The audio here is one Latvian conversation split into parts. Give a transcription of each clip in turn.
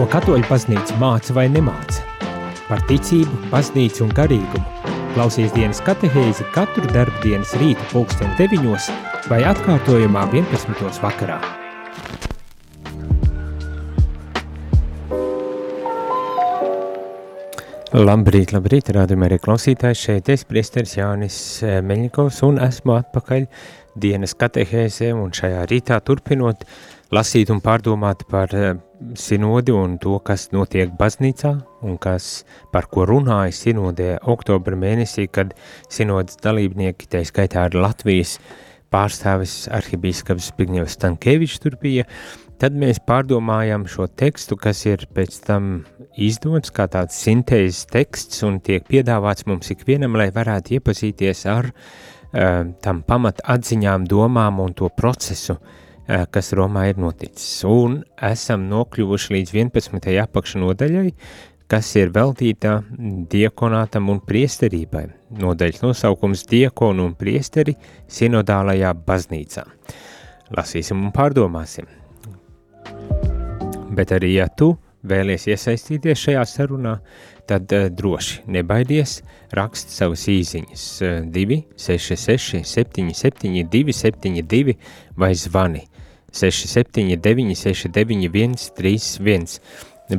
ko katoļu baznīca māca vai nemāca, par ticību, baznīcu un garīgumu. Klausies dienas katehēzi katru darbdienas rītu pulksten 9 vai atkārtojumā 11. vakarā. Labrīt, labrīt, rādījumā arī klausītājs šeit es, priesteris Jānis eh, Meļņikovs, un esmu atpakaļ dienas katehēzē, un šajā rītā turpinot lasīt un pārdomāt par eh, sinodi un to, kas notiek baznīcā, un kas, par ko runāja sinodē oktobra mēnesī, kad sinodas dalībnieki, tā skaitā ar Latvijas pārstāvis arhibīskaps Zbigņevs Stankēvičs tur bija, Tad mēs pārdomājam šo tekstu, kas ir pēc tam izdots kā tāds sintēzes teksts un tiek piedāvāts mums ikvienam, lai varētu iepazīties ar uh, tam pamat atziņām, domām un to procesu, uh, kas Romā ir noticis. Un esam nokļuvuši līdz 11. apakšnodaļai, kas ir veltīta diekonātam un priesterībai. Nodaļas nosaukums diekonu un priesteri sinodālajā baznīcā. Lasīsim un pārdomāsim bet arī, ja tu vēlies iesaistīties šajā sarunā, tad uh, droši nebaidies rakst savas īziņas uh, 2, 6, 6, 7, 7, 2, 7, 2 vai zvani 6, 7, 9, 6, 9, 1, 3, 1.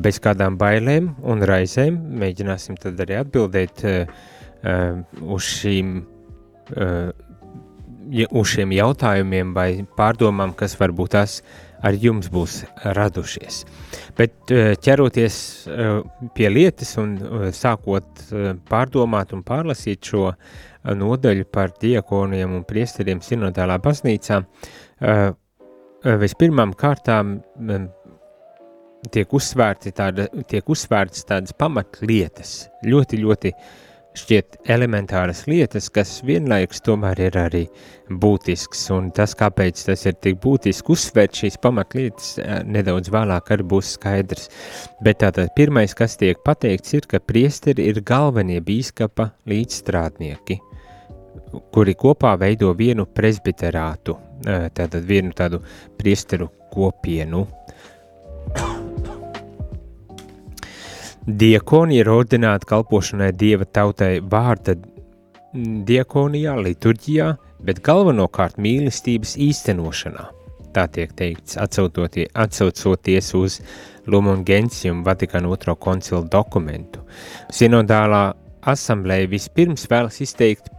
Bez kādām bailēm un raizēm mēģināsim tad arī atbildēt uh, uh, uz šīm uh, uz šiem jautājumiem vai pārdomām, kas varbūt tās ar jums būs radušies. Bet eh, ķeroties eh, pie lietas un eh, sākot pārdomāt un pārlasīt šo nodaļu par diekoniem un priesteriem sinodālā baznīcā, vispirmām kārtām tiek, tāda, tiek uzsvērts tādas pamatlietas, ļoti, ļoti šķiet elementāras lietas, kas vienlaikus tomēr ir arī būtisks, un tas, kāpēc tas ir tik būtiski uzsvērt šīs pamatlietas, eh, nedaudz vēlāk arī būs skaidrs. Bet tātad pirmais, kas tiek pateikts, ir, ka priesteri ir galvenie bīskapa līdzstrādnieki, kuri kopā veido vienu presbiterātu, tātad vienu tādu priesteru kopienu. Diekoni ir ordināti kalpošanai dieva tautai vārda diekonijā, liturģijā, bet galvenokārt mīlestības īstenošanā. Tā tiek teikts, atsaucoties uz Lumun Gentium Vatikāna otro koncilu dokumentu. Sinodālā asamblēja vispirms vēlas izteikt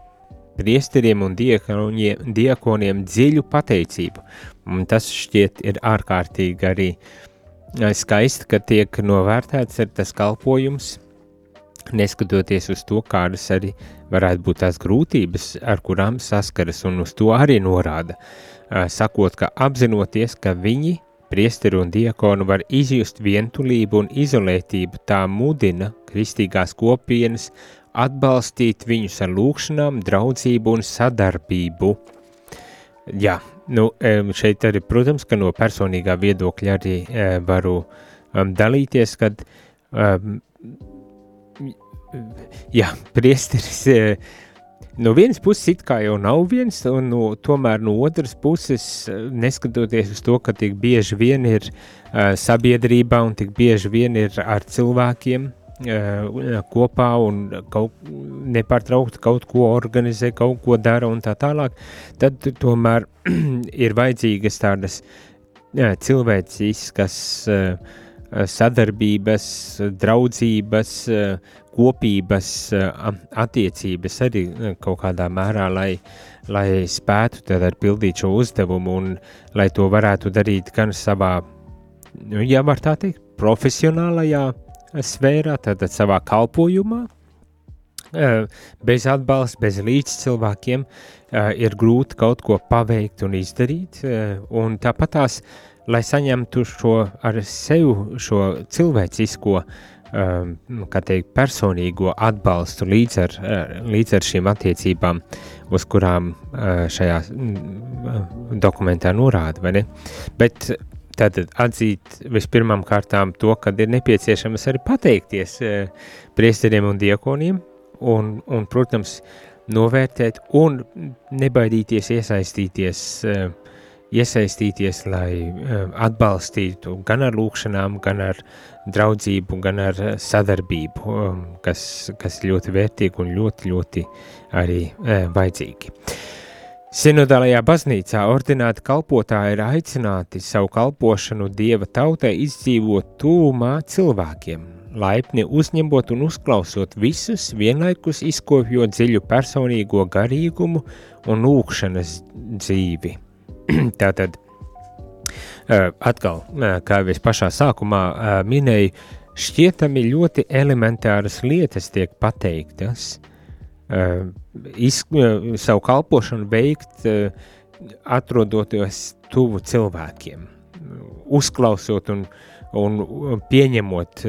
priesteriem un diekoniem dziļu pateicību, un tas šķiet ir ārkārtīgi arī uh, skaisti, ka tiek novērtēts tas kalpojums, neskatoties uz to, kādas arī varētu būt tās grūtības, ar kurām saskaras, un uz to arī norāda, sakot, ka apzinoties, ka viņi, priesteri un diakonu, var izjust vientulību un izolētību, tā mudina kristīgās kopienas atbalstīt viņus ar lūkšanām, draudzību un sadarbību. Jā, Nu, šeit arī, protams, ka no personīgā viedokļa arī varu um, dalīties, kad, jā, priesteris no vienas puses it kā jau nav viens, un no, tomēr no otras puses, neskatoties uz to, ka tik bieži vien ir uh, sabiedrībā un tik bieži vien ir ar cilvēkiem, kopā un kaut, nepārtraukti kaut ko organizē, kaut ko dara un tā tālāk, tad tomēr ir vajadzīgas tādas cilvēciskas eh, sadarbības, draudzības, kopības attiecības arī kaut kādā mērā, lai, lai spētu tad pildīt šo uzdevumu un lai to varētu darīt gan savā, nu, ja var tā teikt, profesionālajā sfērā, tātad savā kalpojumā, bez atbalsta, bez līdzcilvēkiem ir grūti kaut ko paveikt un izdarīt, un tāpat tās, lai saņemtu šo ar sev šo cilvēcisko, kā teikt, personīgo atbalstu līdz ar, līdz ar šīm attiecībām, uz kurām šajā dokumentā norāda? Bet Tātad atzīt vispirmām kārtām to, ka ir nepieciešams arī pateikties e, priesteriem un diekoniem, un, un, protams, novērtēt un nebaidīties iesaistīties e, iesaistīties, lai atbalstītu gan ar lūkšanām, gan ar draudzību, gan ar sadarbību, kas, kas ļoti vērtīgi un ļoti, ļoti arī vajadzīgi. Sinodālajā baznīcā ordināti kalpotāji ir aicināti savu kalpošanu dieva tautai izdzīvot tūmā cilvēkiem, laipni uzņemot un uzklausot visus, vienlaikus izkopjot dziļu personīgo garīgumu un lūkšanas dzīvi. Tātad, atkal, kā jau es pašā sākumā minēju, šķietami ļoti elementāras lietas tiek pateiktas, iz, savu kalpošanu veikt, atrodoties tuvu cilvēkiem, uzklausot un, un pieņemot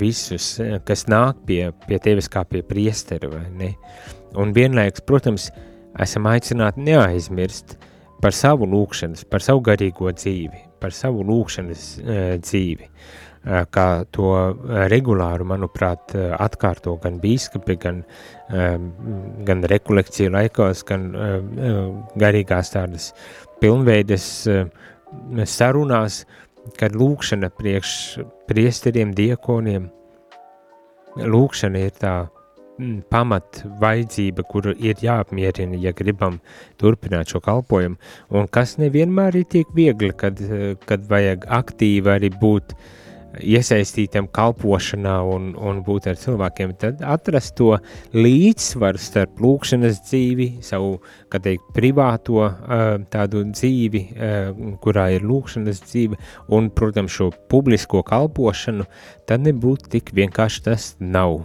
visus, kas nāk pie, pie tevis kā pie priestera? Un vienlaiks, protams, esam aicināti neaizmirst par savu lūkšanas, par savu garīgo dzīvi, par savu lūkšanas dzīvi, uh, kā to regulāri, manuprāt, atkārto gan bīskapi, gan, uh, gan rekolekciju laikos, gan uh, garīgās tādas pilnveides uh, sarunās, kad lūkšana priekš priesteriem, diekoniem, lūkšana ir tā Mm, pamat vajadzība, kuru ir jāapmierina, ja gribam turpināt šo kalpojumu, un kas nevienmēr ir tik viegli, kad, kad vajag aktīvi arī būt iesaistītam kalpošanā un, un būt ar cilvēkiem, tad atrast to līdzsvaru starp lūkšanas dzīvi, savu, kā teikt, privāto tādu dzīvi, kurā ir lūkšanas dzīve, un, protams, šo publisko kalpošanu, tad nebūtu tik vienkārši tas nav.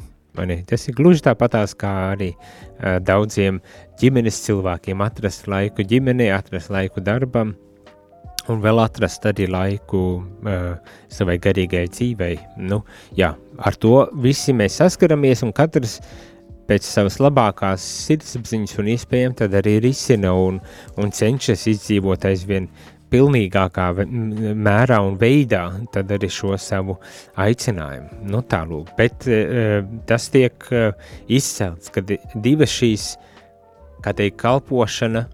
Tas ir gluži tāpatās kā arī uh, daudziem ģimenes cilvēkiem atrast laiku ģimenei, atrast laiku darbam un vēl atrast arī laiku uh, savai garīgai dzīvei. Nu, jā, ar to visi mēs saskaramies un katrs pēc savas labākās sirdsapziņas un iespējām tad arī risina un, un cenšas izdzīvot aizvien pilnīgākā mērā un veidā tad arī šo savu aicinājumu. Nu, tālūk, bet uh, tas tiek uh, izcelts, ka divas šīs, kā teikt, kalpošana,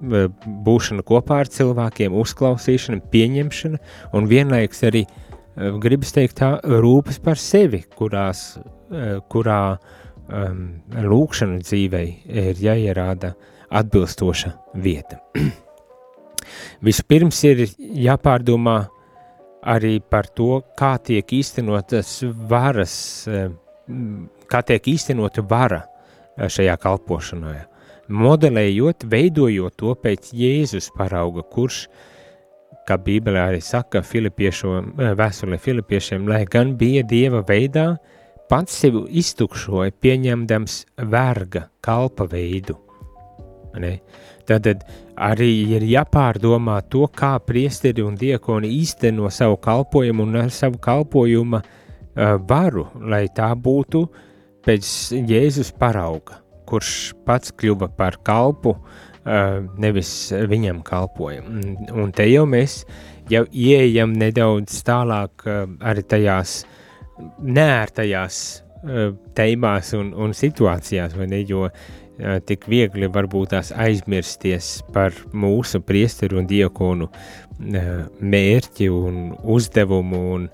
būšana kopā ar cilvēkiem, uzklausīšana, pieņemšana un vienlaiks arī, uh, gribas teikt tā, rūpes par sevi, kurās, uh, kurā um, lūkšana dzīvei ir jāierāda atbilstoša vieta. Vispirms ir jāpārdomā arī par to, kā tiek īstenotas varas, kā tiek īstenota vara šajā kalpošanā. Modelējot, veidojot to pēc Jēzus parauga, kurš, kā Bībelē arī saka, eh, vēstulē Filipiešiem, lai gan bija Dieva veidā, pats sevi iztukšoja, pieņemdams verga kalpa veidu. Ne? Tad arī ir jāpārdomā to, kā priesteri un diekoni īsteno savu kalpošanu un savu kalpojuma uh, varu, lai tā būtu pēc Jēzus parauga, kurš pats kļuva par kalpu, uh, nevis viņam kalpojam. Un te jau mēs jau ieejam nedaudz tālāk uh, arī tajās nērtajās uh, teimās un, un situācijās, vai ne, jo uh, tik viegli varbūt tās aizmirsties par mūsu priesteru un diakonu mērķi un uzdevumu un,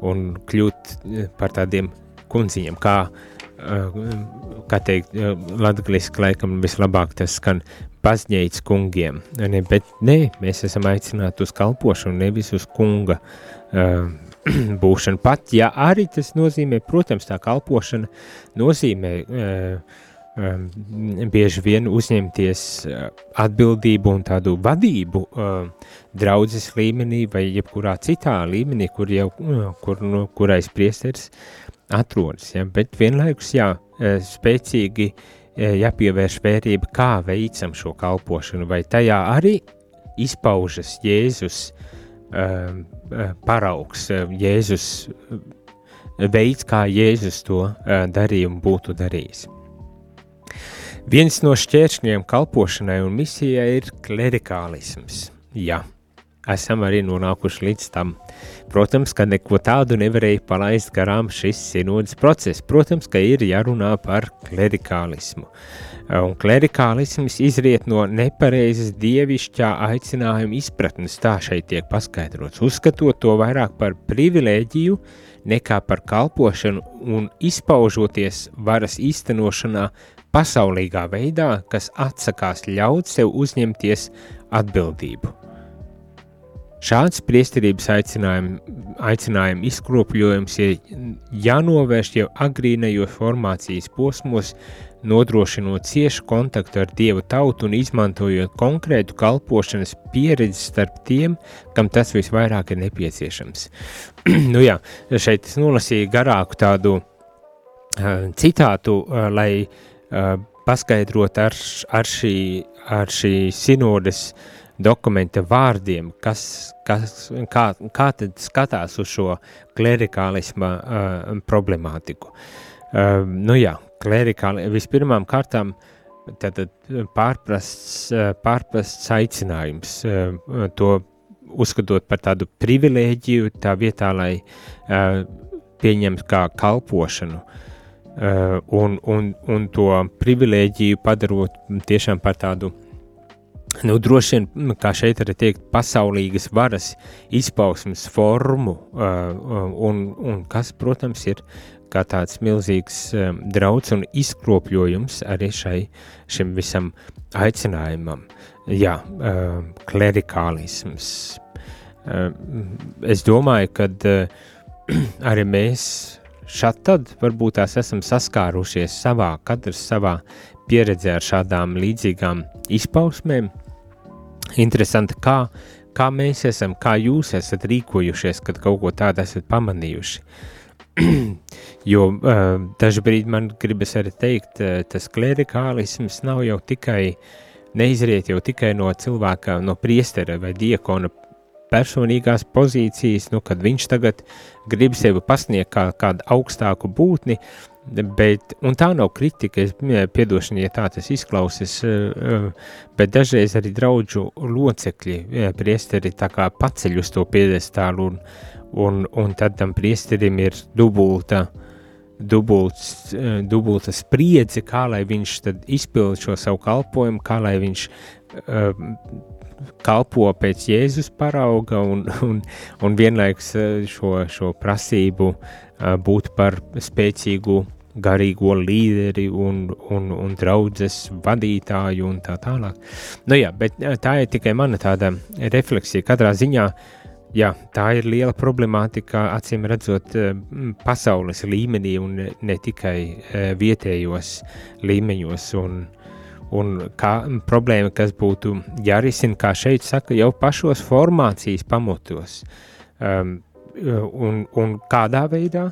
un kļūt par tādiem kundziņiem, kā, kā teikt, latgaliski laikam vislabāk tas skan paznējas kungiem, ne, bet nē, mēs esam aicināti uz kalpošanu, nevis uz kunga uh, būšanu. Pat, ja arī tas nozīmē, protams, tā kalpošana nozīmē uh, um, bieži vien uzņemties uh, atbildību un tādu vadību uh, draudzes līmenī vai jebkurā citā līmenī, kur jau, uh, kur, nu, kurais priesteris atrodas, ja? bet vienlaikus, jā, uh, spēcīgi jāpievērš vērība, kā veicam šo kalpošanu, vai tajā arī izpaužas Jēzus uh paraugs, Jēzus veids, kā Jēzus to darījumu būtu darījis. Viens no šķēršļiem kalpošanai un misijai ir klerikālisms. Jā, esam arī nonākuši līdz tam. Protams, ka neko tādu nevarēja palaist garām šis sinodas process. Protams, ka ir jārunā par klerikālismu. Un klerikālisms izriet no nepareizas dievišķā aicinājuma izpratnes, tā šeit tiek paskaidrots, uzskatot to vairāk par privilēģiju nekā par kalpošanu un izpaužoties varas īstenošanā pasaulīgā veidā, kas atsakās ļaut sev uzņemties atbildību. Šāds priesterības aicinājuma, izkropļojums ir jānovērš jau agrīnajos formācijas posmos, nodrošinot ciešu kontaktu ar Dievu tautu un izmantojot konkrētu kalpošanas pieredzi starp tiem, kam tas visvairāk ir nepieciešams. nu jā, šeit es nolasīju garāku tādu uh, citātu, uh, lai uh, paskaidrot ar, ar, šī, ar šī sinodes dokumenta vārdiem, kas, kas, kā, kā tad skatās uz šo klerikālisma uh, problemātiku. Uh, nu jā, klerikāli, vispirmām kārtām tātad pārprasts, pārprasts aicinājums, uh, to uzskatot par tādu privilēģiju tā vietā, lai uh, pieņemt kā kalpošanu, uh, un, un, un to privilēģiju padarot tiešām par tādu nu, droši vien, nu, kā šeit arī teikt, pasaulīgas varas izpausmes formu, uh, un, un kas, protams, ir kā tāds milzīgs um, drauds un izkropļojums arī šai, šim visam aicinājumam. Jā, klerikālisms. Es domāju, ka arī mēs šad tad varbūt tās esam saskārušies savā, katrs savā pieredzē ar šādām līdzīgām izpausmēm, Interesanti, kā, kā mēs esam, kā jūs esat rīkojušies, kad kaut ko tādu esat pamanījuši. jo uh, dažkārt man gribas arī teikt, uh, tas klerikālisms nav jau tikai, neizriet jau tikai no cilvēka, no priestera vai diakona personīgās pozīcijas, nu, kad viņš tagad grib sevi pasniegt kā kādu augstāku būtni, uh, Bet, tā nav kritika, piedošanu, ja tā tas izklausās, eh, eh, bet dažreiz arī draudžu locekļi, priesteri tā kā paceļ uz to piedestālu, un, un, un tad tam priesterim ir dubulta, dubults, dubulta spriedze, kā lai viņš tad izpild šo savu kalpojumu, kā lai viņš kalpo pēc Jēzus parauga un, un, un vienlaiks šo, šo prasību būt par spēcīgu garīgo līderi un, un, un draudzes vadītāju un tā tālāk. Nu jā, bet tā ir tikai mana tāda refleksija. Katrā ziņā, jā, tā ir liela problemātika, acīm redzot, pasaules līmenī un ne tikai vietējos līmeņos. Un, un kā problēma, kas būtu jārisina, kā šeit saka, jau pašos formācijas pamatos. Um, un, un kādā veidā?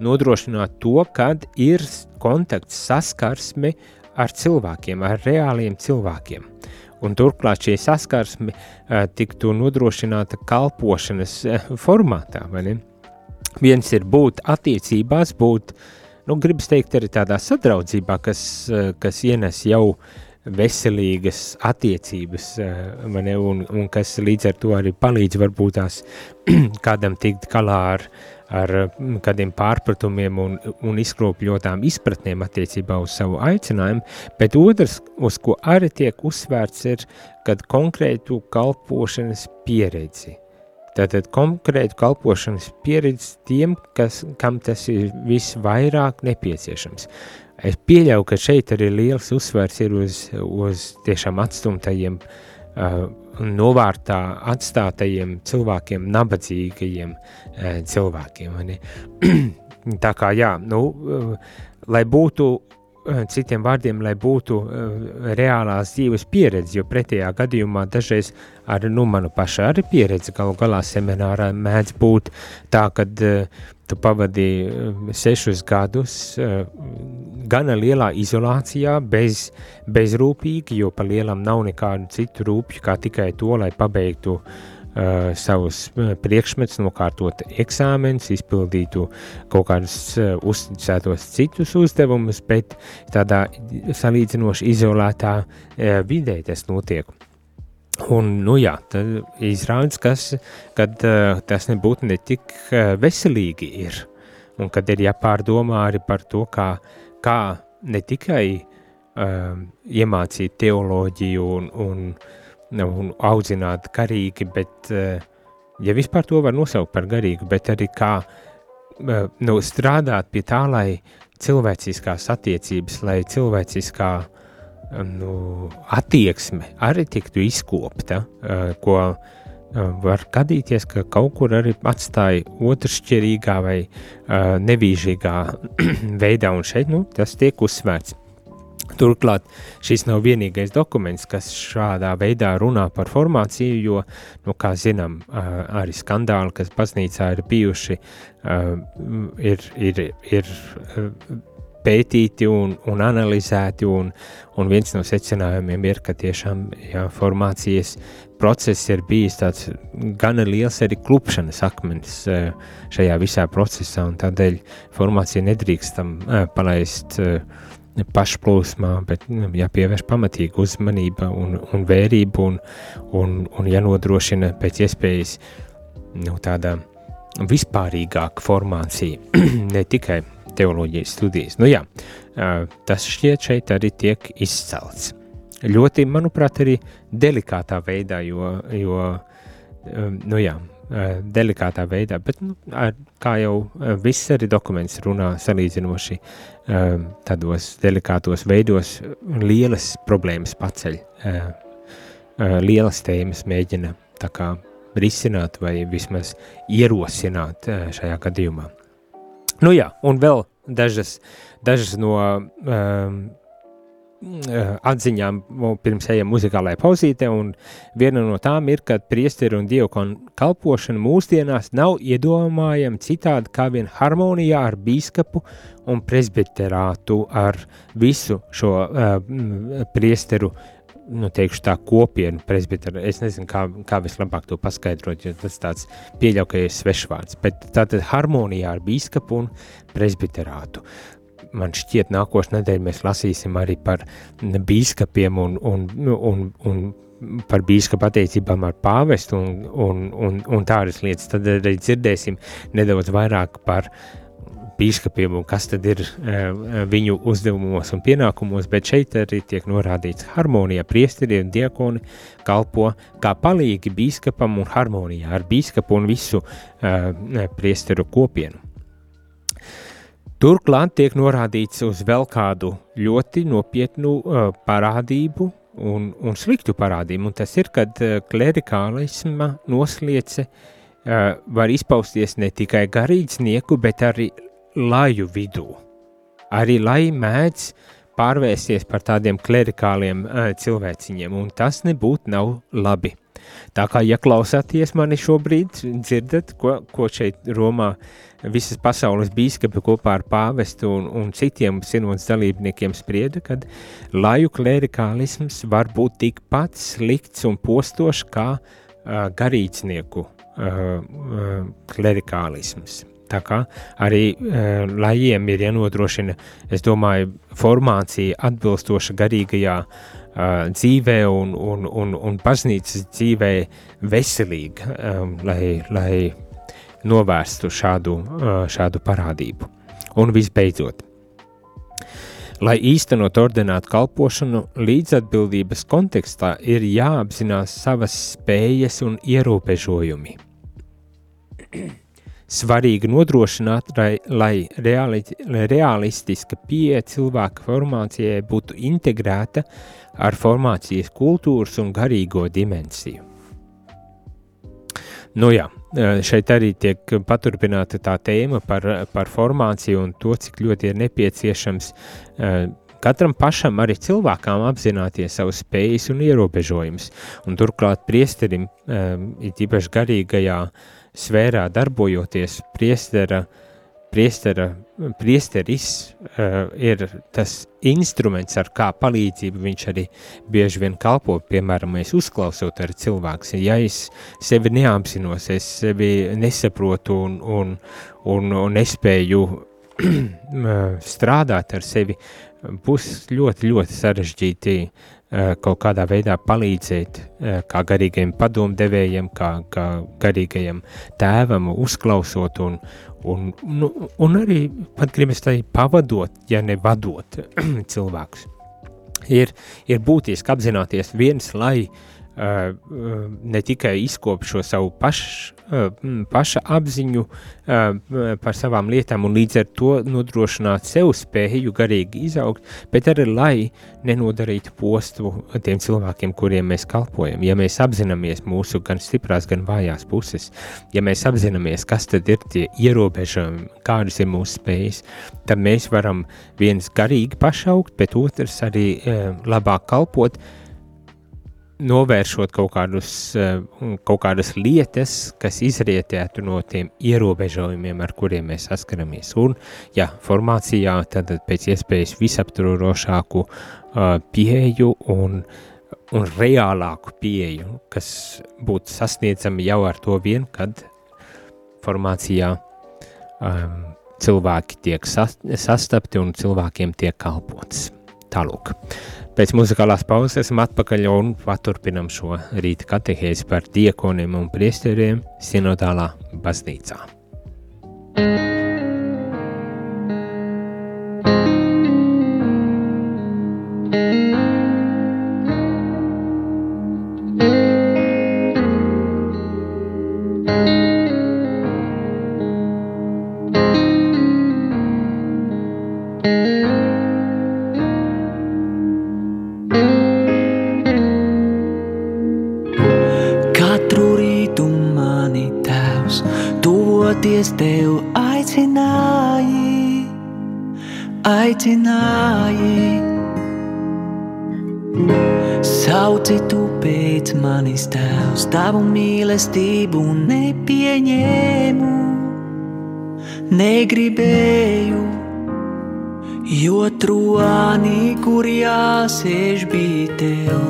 nodrošināt to, kad ir kontakts, saskarsme ar cilvēkiem, ar reāliem cilvēkiem. Un turklāt šī saskarsme uh, tiktu nodrošināta kalpošanas uh, formātā. Viens ir būt attiecībās, būt, nu, gribas teikt, arī tādā sadraudzībā, kas, uh, kas ienes jau veselīgas attiecības, ne, un, un kas līdz ar to arī palīdz varbūt tās kādam tikt galā ar, ar mm, kādiem pārpratumiem un, un izkropļotām izpratnēm attiecībā uz savu aicinājumu, bet otrs, uz ko arī tiek uzsvērts, ir, kad konkrētu kalpošanas pieredzi. Tātad konkrētu kalpošanas pieredzi tiem, kas, kam tas ir visvairāk nepieciešams. Es pieļauju, ka šeit arī liels uzsvērts ir uz, uz tiešām atstumtajiem uh, novārtā atstātajiem cilvēkiem, nabadzīgajiem e, cilvēkiem. Tā kā jā, nu, e, lai būtu citiem vārdiem, lai būtu uh, reālās dzīves pieredze, jo pretējā gadījumā dažreiz ar nu, manu pašu arī pieredzi galu galā seminārā mēdz būt tā, ka uh, tu pavadīji eh, sešus gadus gana lielā izolācijā, bez, bezrūpīgi, jo pa lielam nav nekādu citu rūpju, kā tikai to, lai pabeigtu uh, savus priekšmetus, nokārtot eksāmenus, izpildītu kaut kādus uh, uzticētos citus uzdevumus, bet tādā salīdzinoši izolētā uh, vidē tas notiek. Un, nu jā, tad izrādās, kas, kad uh, tas nebūtu ne tik uh, veselīgi ir, un kad ir jāpārdomā arī par to, kā, kā ne tikai uh, iemācīt teoloģiju un, un, un audzināt garīgi, bet, uh, ja vispār to var nosaukt par garīgu, bet arī kā uh, nu, strādāt pie tā, lai cilvēciskās attiecības, lai cilvēciskā nu, attieksme arī tiktu izkopta, ko var gadīties, ka kaut kur arī atstāja otršķirīgā vai nevīžīgā veidā, un šeit nu, tas tiek uzsvērts. Turklāt šis nav vienīgais dokuments, kas šādā veidā runā par formāciju, jo, nu, kā zinām, arī skandāli, kas baznīcā ir bijuši, ir, ir, ir pētīti un, un analizēti, un, un viens no secinājumiem ir, ka tiešām jā, formācijas process ir bijis tāds gana liels arī klupšanas akmens šajā visā procesā, un tādēļ formācija nedrīkstam palaist eh, pašplūsmā, bet nu, jāpievērš pamatīga uzmanība un, un vērība un, un, un jānodrošina pēc iespējas nu, tāda vispārīgāka formācija, ne tikai teoloģijas studijas. Nu jā, tas šķiet šeit arī tiek izcelts. Ļoti, manuprāt, arī delikātā veidā, jo, jo nu jā, delikātā veidā, bet nu, kā jau viss arī dokuments runā salīdzinoši tādos delikātos veidos, lielas problēmas paceļ, lielas tēmas mēģina tā kā risināt vai vismaz ierosināt šajā gadījumā. Nu jā, un vēl dažas, dažas no um, atziņām pirms ejam muzikālajā pauzītē, un viena no tām ir, ka priesteri un dievkonu kalpošana mūsdienās nav iedomājama citādi kā vien harmonijā ar bīskapu un presbiterātu, ar visu šo uh, priesteru nu, teikšu, tā kopienu presbitera. Es nezinu, kā, kā vislabāk to paskaidrot, jo tas tāds pieļauj, ka ir svešvārds. Bet tātad harmonijā ar bīskapu un presbiterātu. Man šķiet, nākošais nedēļa mēs lasīsim arī par bīskapiem un, un, un, un par bīskapu attiecībām ar pāvestu un, un, un, un tādas lietas. Tad arī dzirdēsim nedaudz vairāk par bīskapiem un kas tad ir uh, viņu uzdevumos un pienākumos, bet šeit arī tiek norādīts harmonija. Priesteri un diakoni kalpo kā palīgi bīskapam un harmonijā ar bīskapu un visu uh, priesteru kopienu. Turklāt tiek norādīts uz vēl kādu ļoti nopietnu uh, parādību un, un sliktu parādību, un tas ir, kad uh, klerikālisma nosliece uh, var izpausties ne tikai garīdznieku, bet arī laju vidū. Arī lai mēdz pārvērsties par tādiem klerikāliem uh, cilvēciņiem, un tas nebūtu nav labi. Tā kā, ja klausāties mani šobrīd, dzirdat, ko, ko šeit Romā visas pasaules bīskapi kopā ar pāvestu un, un citiem sinodas dalībniekiem sprieda, kad laju klerikālisms var būt tikpat slikts un postošs kā uh, garīdznieku uh, uh, klerikālisms. Tā kā arī uh, lajiem ir jānodrošina, es domāju, formācija atbilstoša garīgajā uh, dzīvē un, un, un, un baznīcas dzīvē veselīga, um, lai, lai novērstu šādu, uh, šādu parādību. Un visbeidzot, lai īstenot ordinātu kalpošanu, līdzatbildības kontekstā ir jāapzinās savas spējas un ierobežojumi. Svarīgi nodrošināt, lai, reali, realistiska pieeja cilvēka formācijai būtu integrēta ar formācijas kultūras un garīgo dimensiju. Nu jā, šeit arī tiek paturpināta tā tēma par, par formāciju un to, cik ļoti ir nepieciešams katram pašam arī cilvēkam apzināties savas spējas un ierobežojumus. Turklāt priesterim, it īpaši garīgajā uh, sfērā darbojoties, priestera, priestera, priesteris uh, ir tas instruments, ar kā palīdzību viņš arī bieži vien kalpo. Piemēram, es uzklausot ar cilvēks, ja es sevi neapzinos, es sevi nesaprotu un, un, un, un nespēju strādāt ar sevi, būs ļoti, ļoti sarežģīti kaut kādā veidā palīdzēt, kā garīgajam padomdevējam, kā, kā garīgajam tēvam, uzklausot un, un, nu, un arī pat gribas tai pavadot, ja ne vadot cilvēkus. Ir, ir būtiski apzināties viens, lai uh, ne tikai izkop šo savu paš, paša apziņu par savām lietām un līdz ar to nodrošināt sev spēju garīgi izaugt, bet arī lai nenodarītu postu tiem cilvēkiem, kuriem mēs kalpojam. Ja mēs apzināmies mūsu gan stiprās, gan vājās puses, ja mēs apzināmies, kas tad ir tie ierobežojumi, kādas ir mūsu spējas, tad mēs varam viens garīgi pašaugt, bet otrs arī labāk kalpot, novēršot kaut, kādus, eh, kaut kādas lietas, kas izrietētu no tiem ierobežojumiem, ar kuriem mēs saskaramies. Un, ja formācijā, tad pēc iespējas visaptvarošāku uh, pieeju un, un reālāku pieeju, kas būtu sasniedzama jau ar to vien, kad formācijā um, cilvēki tiek sastapti un cilvēkiem tiek kalpots. Tālūk. Pēc muzikālās pauzes esam atpakaļ un paturpinam šo rīta katehēzi par diekoniem un priesteriem sinodālā baznīcā. thank tavu mīlestību nepieņēmu, negribēju, jo troņi, kur jāsēž bija tev,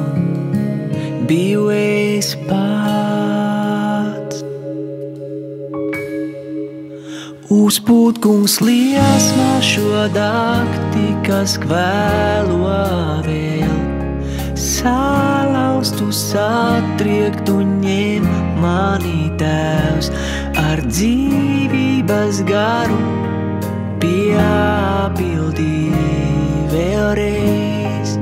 biju es pats. Uzpūt kungs liesmā šo dakti, kas kvēlo vēl. Salaustu, satriektu, ņem mani tēvs ar dzīvības garu, piepildī vēlreiz.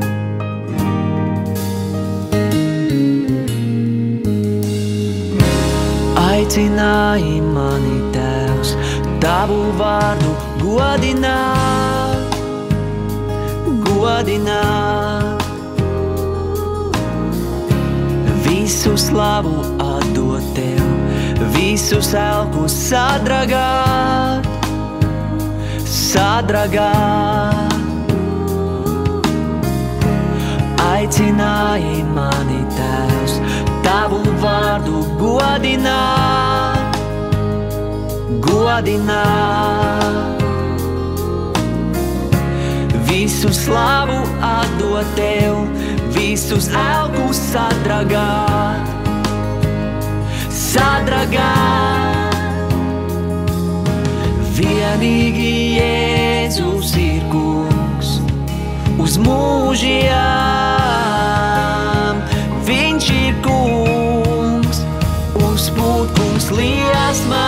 Aicināji mani tēvs tavu vārdu godināt, godināt. Visu slavu atdot tev, visu elku sadragāt, sadragāt. Aicināji mani tēvs, tavu vārdu godināt godināt. Visu slavu atdot tev, visus elkus sadragāt, sadragāt. Vienīgi Jēzus ir kungs uz mūžiem, viņš ir kungs uz mūžiem liesmā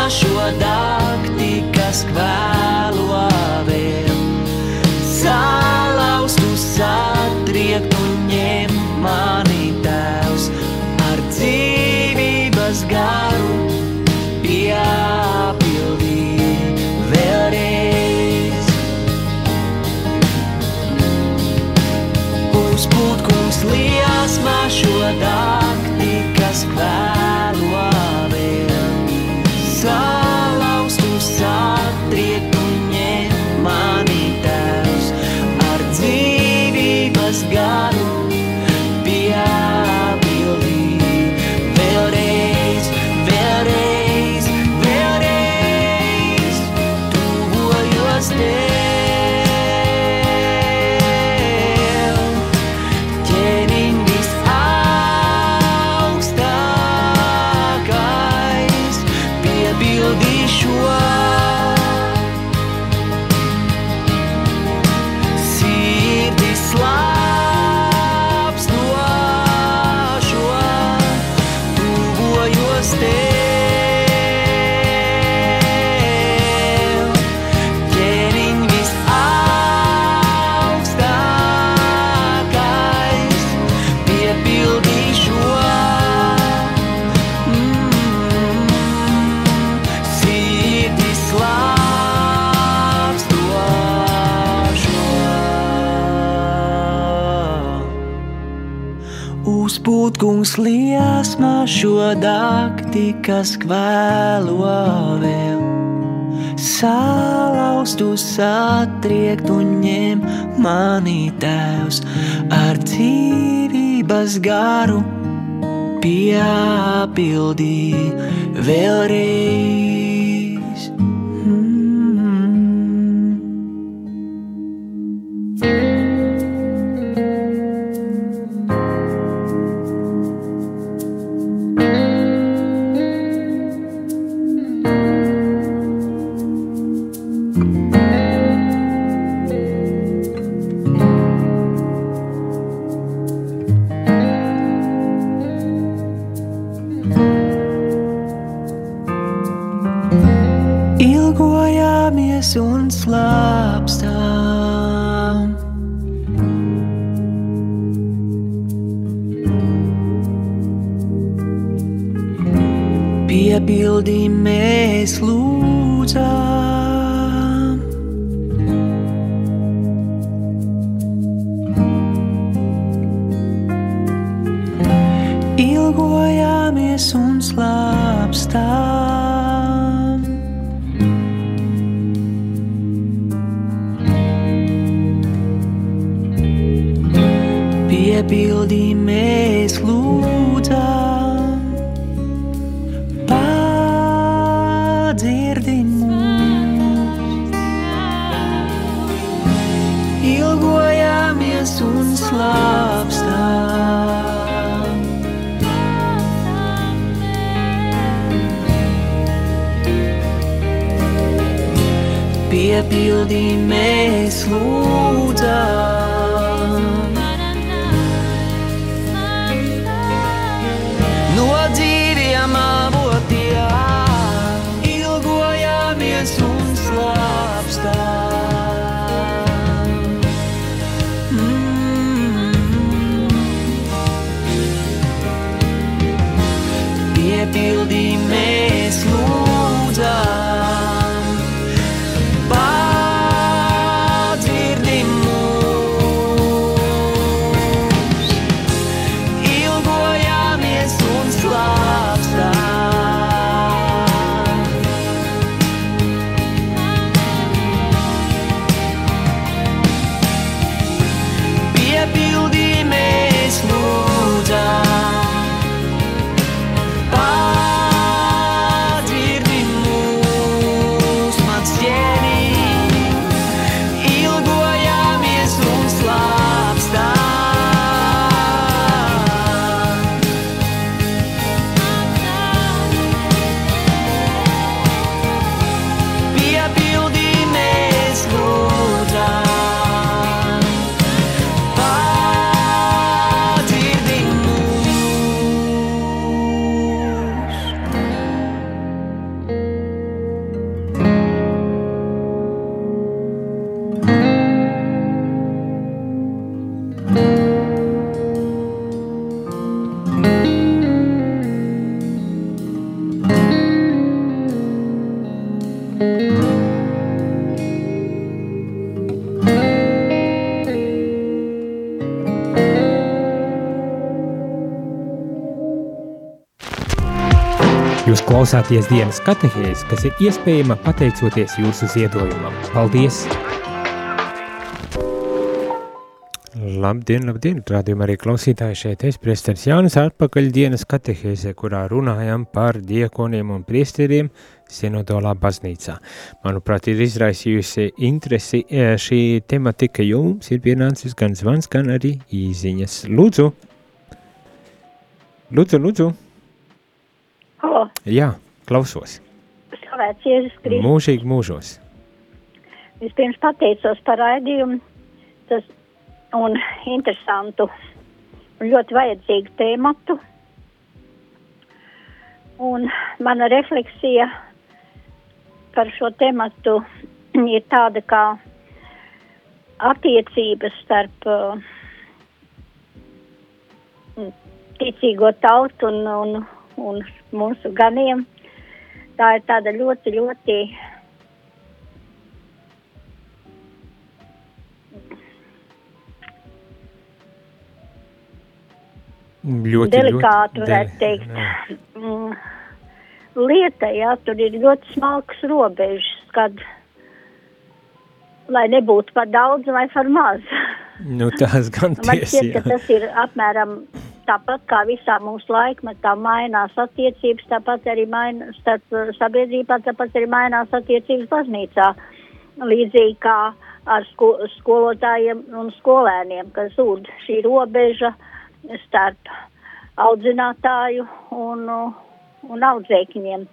liesmā šo dakti, kas kvēlo vēl. Salaustu, satriektu ņem mani tēvs ar dzīvības garu piepildī vēlreiz. Piepildī mēs lūdzām. Klausāties dienas katehēs, kas ir iespējama pateicoties jūsu ziedojumam. Paldies! Labdien, labdien, rādījumā arī klausītāji šeit es, priesteris Jānis, atpakaļ dienas katehēzē, kurā runājam par diekoniem un priesteriem Sinodolā baznīcā. Manuprāt, ir izraisījusi interesi e, šī tematika jums, ir pienācis gan zvans, gan arī īziņas. Lūdzu! Lūdzu, lūdzu! Halo, Jā, klausos! slavēts Jēzus Kristus. Mūžīgi mūžos! Vispirms pateicos par raidījumu. Tas un interesantu un ļoti vajadzīgu tēmatu. Un mana refleksija par šo tēmatu ir tāda kā attiecības starp uh, ticīgo tautu un, un, un mūsu ganiem. Tā ir tāda ļoti, ļoti ļoti, delikāta, varētu deli- teikt, jā. mm, lieta, jā, tur ir ļoti smalks robežas, kad, lai nebūtu par daudz vai par maz. Nu, tās gan Man tiesi, šķiet, ka tas ir apmēram tāpat kā visā mūsu laikmetā mainās attiecības, tāpat arī maina, starp uh, sabiedrībā, tāpat arī mainās attiecības baznīcā. Līdzīgi kā ar sko skolotājiem un skolēniem, ka zūd šī robeža starp audzinātāju un, uh, un audzēkņiem.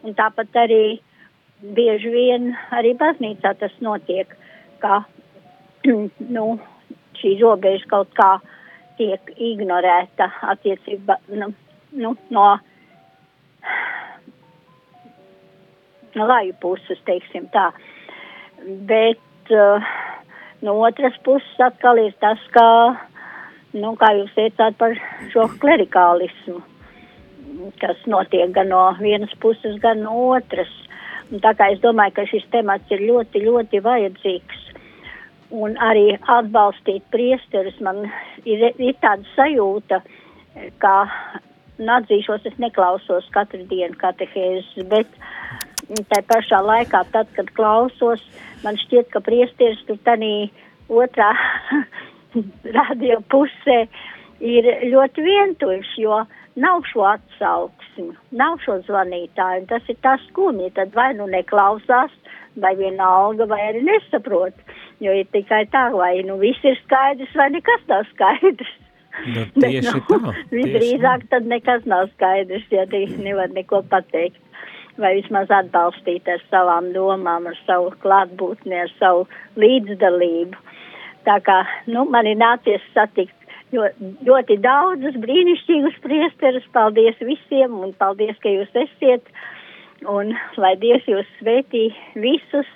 Un tāpat arī bieži vien arī baznīcā tas notiek, ka nu, šī robeža kaut kā tiek ignorēta attiecībā nu, nu, no, no laju puses, teiksim tā. Bet uh, no otras puses atkal ir tas, ka, nu, kā jūs teicāt par šo klerikālismu, kas notiek gan no vienas puses, gan no otras. Un tā kā es domāju, ka šis temats ir ļoti, ļoti vajadzīgs un arī atbalstīt priesterus. Man ir, ir tāda sajūta, ka nu, atzīšos, es neklausos katru dienu katehēzes, bet tā pašā laikā, tad, kad klausos, man šķiet, ka priesteris tur tādā otrā radio pusē ir ļoti vientuļš, jo nav šo atsauksmi, nav šo zvanītāju. Tas ir tas skumji, tad vai nu neklausās, vai vienalga, vai arī nesaprot. Jo ir tikai tā, vai nu viss ir skaidrs, vai nekas nav skaidrs. Nu, Bet, tieši nu, tā. Visdrīzāk tad nekas nav skaidrs, ja nevar neko pateikt. Vai vismaz atbalstīt ar savām domām, ar savu klātbūtni, ar savu līdzdalību. Tā kā, nu, man ir nācies satikt ļoti daudzus brīnišķīgus priesterus. Paldies visiem un paldies, ka jūs esiet. Un lai Dievs jūs svētī visus.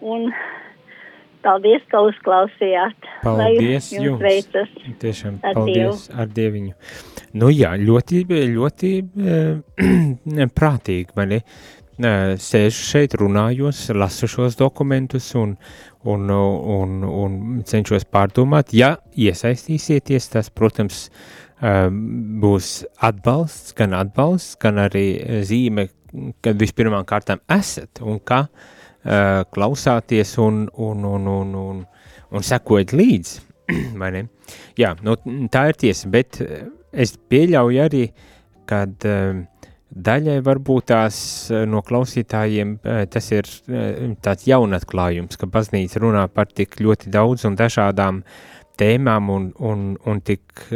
Un paldies, ka uzklausījāt. Lai Paldies jums jums. veicas. Tiešām Ar paldies ar Dieviņu. Nu jā, ļoti, ļoti eh, prātīgi mani sēžu šeit, runājos, lasu šos dokumentus un, un, un, un cenšos pārdomāt. Ja iesaistīsieties, tas, protams, eh, būs atbalsts, gan atbalsts, gan arī zīme, kad vispirmām kārtām esat un kā uh, klausāties un, un, un, un, un, un sekojat līdzi. Jā, nu, tā ir tiesa, bet es pieļauju arī, uh, daļai varbūt tās no klausītājiem tas ir tāds jaunatklājums, ka baznīca runā par tik ļoti daudz un dažādām tēmām un, un, un tik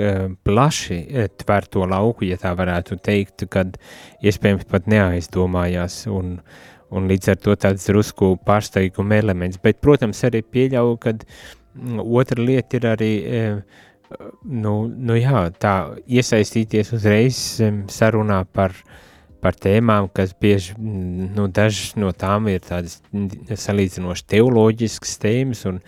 plaši tver to lauku, ja tā varētu teikt, kad iespējams pat neaizdomājās un, un līdz ar to tāds drusku pārsteiguma elements. Bet, protams, arī pieļauju, kad mm, otra lieta ir arī, eh, nu, nu jā, tā iesaistīties uzreiz sarunā par, par tēmām, kas bieži, mm, nu, dažas no tām ir tādas salīdzinoši teoloģiskas tēmas, un,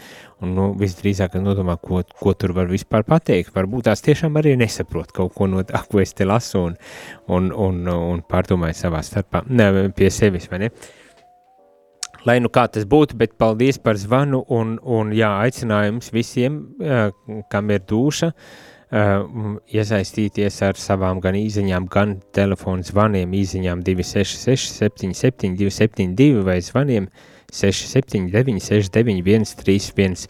un nu, visdrīzāk nodomā, ko, ko tur var vispār pateikt. Varbūt tās tiešām arī nesaprot kaut ko no tā, ko es te lasu, un, un, un, un pārdomāju savā starpā, ne, pie sevis, vai ne? Lai nu kā tas būtu, bet paldies par zvanu un, un jā, aicinājums visiem, uh, kam ir dūša, uh, iesaistīties ar savām gan īziņām, gan telefonu zvaniem, īziņām 266 77 272 vai zvaniem 679 69 131.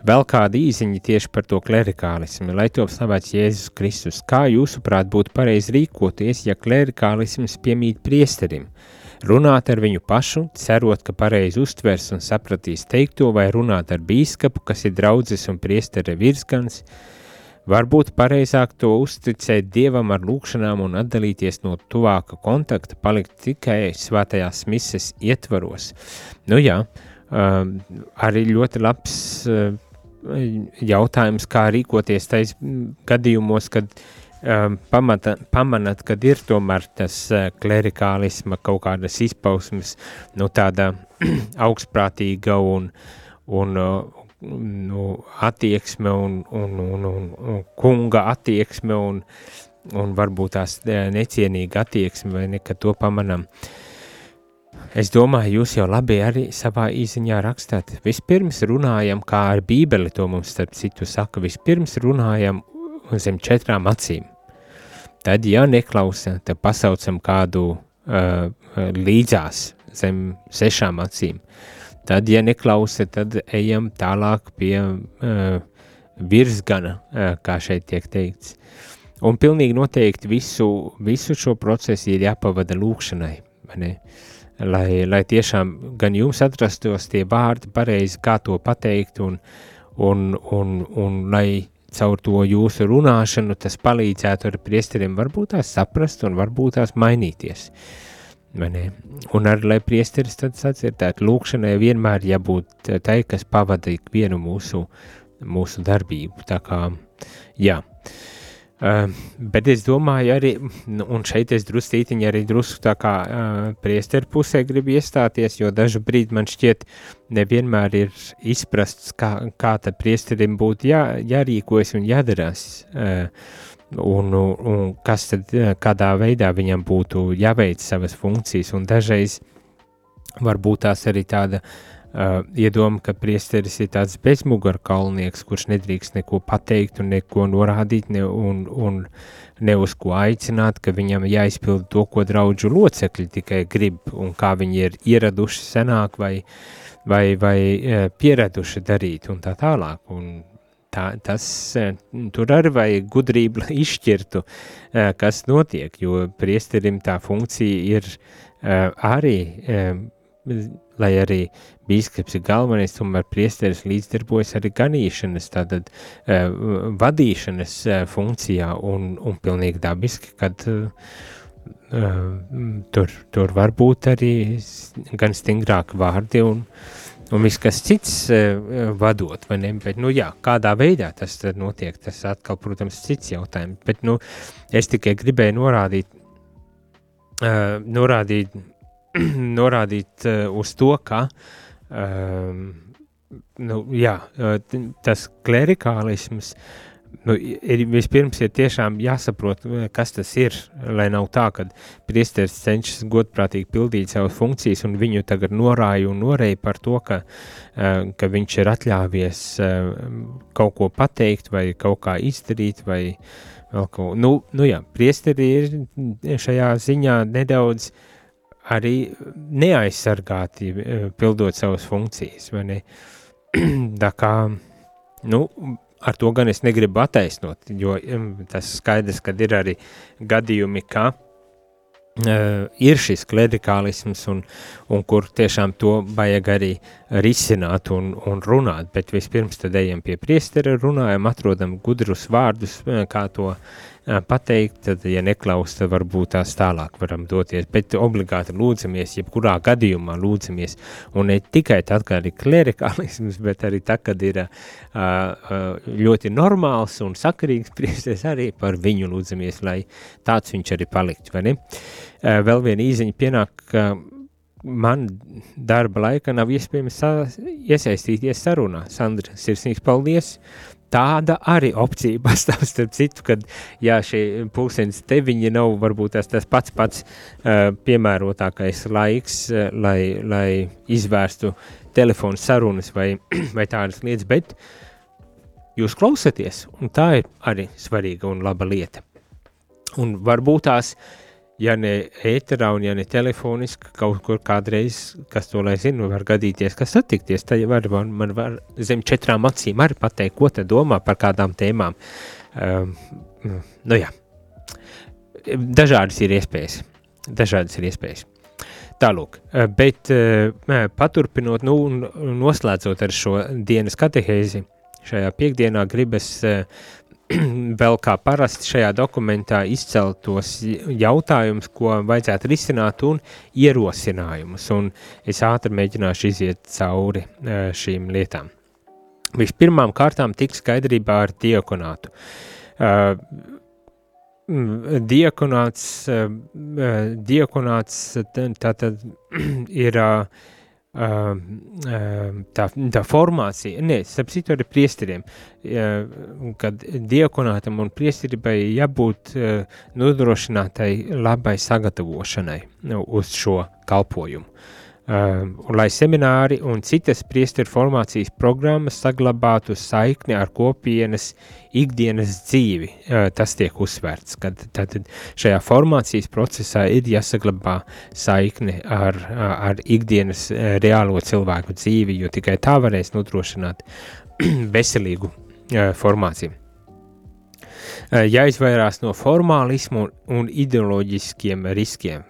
Vēl kāda īziņa tieši par to klerikālismu, lai to slavēts Jēzus Kristus. Kā jūsuprāt būtu pareizi rīkoties, ja klerikālisms piemīt priesterim? Runāt ar viņu pašu, cerot, ka pareizi uztvers un sapratīs teikto, vai runāt ar bīskapu, kas ir draudzes un priestere virsgans, varbūt pareizāk to uzticēt Dievam ar lūkšanām un atdalīties no tuvāka kontakta, palikt tikai svētajās mises ietvaros. Nu jā, um, arī ļoti labs uh, jautājums, kā rīkoties tais gadījumos, kad um, pamata, pamanat, kad ir tomēr tas uh, klerikālisma kaut kādas izpausmes, nu tāda augstprātīga un, un uh, nu, attieksme un, un, un, un, un kunga attieksme un, un varbūt tās eh, necienīga attieksme, vai ne, ka to pamanam. Es domāju, jūs jau labi arī savā īsiņā rakstāt. Vispirms runājam, kā ar bībeli to mums starp citu saka, vispirms runājam zem četrām acīm. Tad, ja neklausa, tad pasaucam kādu uh, līdzās zem sešām acīm. Tad, ja neklausa, tad ejam tālāk pie uh, virsgana, uh, kā šeit tiek teikts. Un pilnīgi noteikti visu, visu šo procesu ir jāpavada lūkšanai, lai, lai tiešām gan jums atrastos tie vārdi pareizi, kā to pateikt, un, un, un, un lai caur to jūsu runāšanu tas palīdzētu ar priesteriem varbūt tās saprast un varbūt tās mainīties. Un arī, lai priesteris tad sacirdētu, lūkšanai vienmēr jābūt tai, kas pavada ikvienu mūsu, mūsu darbību. Tā kā, jā. Uh, bet es domāju, arī, nu, un šeit es drusītiņi arī drusku tā kā uh, priesteru pusē gribu iestāties, jo dažu brīdi man šķiet nevienmēr ir izprasts, kā, kā tad priesterim būtu jā, jārīkojas un jādarās, uh, un, un kas tad, kādā veidā viņam būtu jāveic savas funkcijas, un dažreiz varbūt tās arī tāda Uh, iedoma, ka priesteris ir tāds bezmugurkaulnieks, kurš nedrīkst neko pateikt un neko norādīt ne, un, un ne uz ko aicināt, ka viņam jāizpilda to, ko draudžu locekļi tikai grib un kā viņi ir ieraduši senāk vai, vai, vai uh, pieraduši darīt un tā tālāk. Un tā, tas uh, tur arī vajag gudrību, lai izšķirtu, uh, kas notiek, jo priesterim tā funkcija ir uh, arī lai arī bīskaps ir galvenais, tomēr priesteris līdzdarbojas arī ganīšanas, tātad vadīšanas funkcijā un, un pilnīgi dabiski, kad tur, tur var būt arī gan stingrāki vārdi un, un viss kas cits uh, vadot, vai ne, bet, nu jā, kādā veidā tas notiek, tas atkal, protams, cits jautājums, bet, nu, es tikai gribēju norādīt, uh, norādīt norādīt uh, uz to, ka um, nu, jā, uh, tas klerikālisms nu, ir vispirms ir tiešām jāsaprot, kas tas ir, lai nav tā, ka priesteris cenšas godprātīgi pildīt savas funkcijas un viņu tagad norāja un norēja par to, ka, uh, ka viņš ir atļāvies uh, kaut ko pateikt vai kaut kā izdarīt vai vēl ko. Nu, nu jā, priesteri ir šajā ziņā nedaudz arī neaizsargāti eh, pildot savas funkcijas. Tā kā, nu, ar to gan es negribu attaisnot, jo tas skaidrs, ka ir arī gadījumi, ka Uh, ir šis klerikālisms, un, un kur tiešām to vajag arī risināt un, un runāt. Bet vispirms tad ejam pie priestera, runājam, atrodam gudrus vārdus, kā to pateikt, tad, ja neklaus, tad varbūt tās tālāk varam doties, bet obligāti lūdzamies, jebkurā gadījumā lūdzamies, un ne tikai tad, kad ir klerikālisms, bet arī tad, kad ir ļoti normāls un sakarīgs priesties, arī par viņu lūdzamies, lai tāds viņš arī palikt, vai ne? Vēl viena īziņa pienāk, man darba laika nav iespējams iesaistīties sarunā. Sandra, sirsnīgs paldies! Tāda arī opcija pastāv, starp citu, kad jā, šie pulkstenis deviņi nav varbūt tas, tas pats pats uh, piemērotākais laiks, uh, lai, lai izvērstu telefonu sarunas vai, vai tādas lietas, bet jūs klausaties, un tā ir arī svarīga un laba lieta. Un varbūt tās uh, ja ne ēterā un ja ne telefoniski, kaut kur kādreiz, kas to lai zinu, var gadīties, kas satikties, tad var, man, man var zem četrām acīm arī pateikt, ko te domā par kādām tēmām. Um, nu jā, dažādas ir iespējas, dažādas ir iespējas. Tālūk, bet uh, paturpinot, nu, noslēdzot ar šo dienas katehēzi, šajā piekdienā gribas uh, vēl kā parasti šajā dokumentā izceltos jautājumus, ko vajadzētu risināt un ierosinājumus, un es ātri mēģināšu iziet cauri e, šīm lietām. Vispirmām kārtām tik skaidrībā ar diekonātu. Uh, diekonāts, uh, diekonāts tātad ir uh, tā, tā formācija, nē, starp citu arī priesteriem, kad diekonātam un priestiribai jābūt nodrošinātai labai sagatavošanai nu, uz šo kalpojumu. Um, un lai semināri un citas priesteru formācijas programmas saglabātu saikni ar kopienas ikdienas dzīvi. Uh, tas tiek uzsvērts, ka tātad šajā formācijas procesā ir jāsaglabā saikne ar, ar ikdienas uh, reālo cilvēku dzīvi, jo tikai tā varēs nodrošināt veselīgu formāciju. Jāizvairās no formālismu un ideoloģiskiem riskiem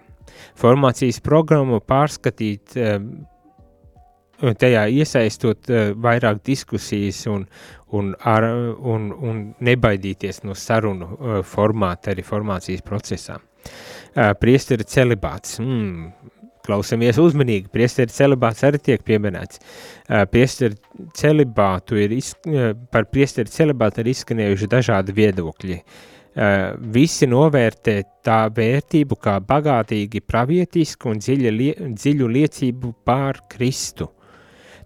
formācijas programmu pārskatīt, eh, tajā iesaistot eh, vairāk diskusijas un, un, ar, un, un nebaidīties no sarunu eh, formāta arī formācijas procesā. Priesteri celibāts. Mm, klausamies uzmanīgi, priesteri celibāts arī tiek pieminēts. Priesteri celibātu ir, iz, par priesteri celibātu ir izskanējuši dažādi viedokļi. Uh, visi novērtē tā vērtību kā bagātīgi pravietisku un dziļa lie, dziļu liecību pār Kristu.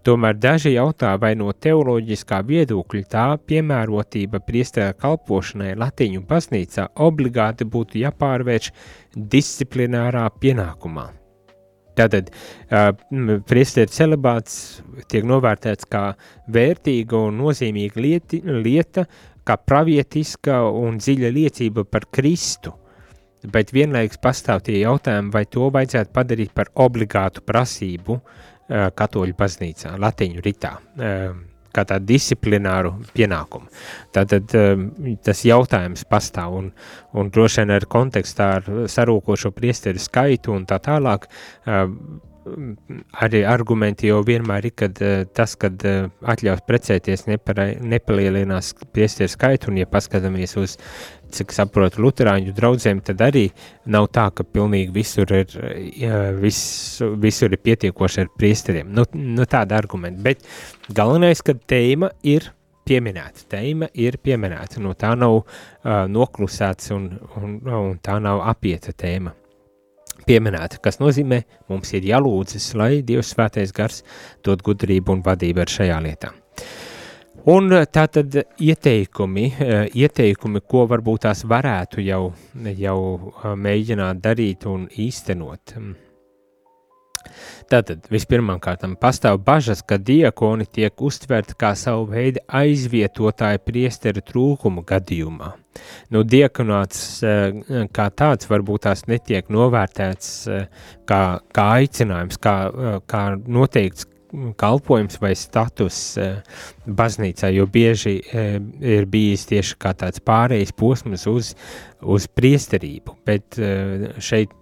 Tomēr daži jautā, vai no teoloģiskā viedokļa tā piemērotība priestēra kalpošanai Latīņu baznīcā obligāti būtu jāpārvērš disciplinārā pienākumā. Tātad uh, priesteru celibāts tiek novērtēts kā vērtīga un nozīmīga lieti, lieta, kā pravietiska un dziļa liecība par Kristu, bet vienlaikus pastāv tie jautājumi, vai to vajadzētu padarīt par obligātu prasību uh, katoļu baznīcā, latiņu ritā, uh, kā tādu disciplināru pienākumu. Tātad um, tas jautājums pastāv un, un droši vien ar kontekstā ar sarūkošo priesteru skaitu un tā tālāk, arī argumenti jau vienmēr ir, kad uh, tas, kad uh, atļaus precēties, nepara, nepalielinās priestieru skaitu, un ja paskatāmies uz, cik saprotu, luterāņu draudzēm, tad arī nav tā, ka pilnīgi visur ir, uh, vis, visur ir pietiekoši ar priesteriem. Nu, nu tāda argumenta, bet galvenais, ka tēma ir pieminēta, tēma ir pieminēta, no tā nav uh, noklusēts un, un, un tā nav apieta tēma pieminēta, kas nozīmē, mums ir jālūdzas, lai Dievs svētais gars dod gudrību un vadību ar šajā lietā. Un eh, tā tad ieteikumi, eh, ieteikumi, ko varbūt tās varētu jau, jau eh, mēģināt darīt un īstenot. Tātad vispirmām kārtām pastāv bažas, ka diakoni tiek uztverti kā savu veidu aizvietotāju priesteru trūkumu gadījumā. Nu, diakonāts eh, kā tāds varbūt tās netiek novērtēts eh, kā, kā aicinājums, kā, eh, kā noteikts kalpojums vai status baznīcā, jo bieži ir bijis tieši kā tāds pārējais posms uz uz priesterību, bet eh, šeit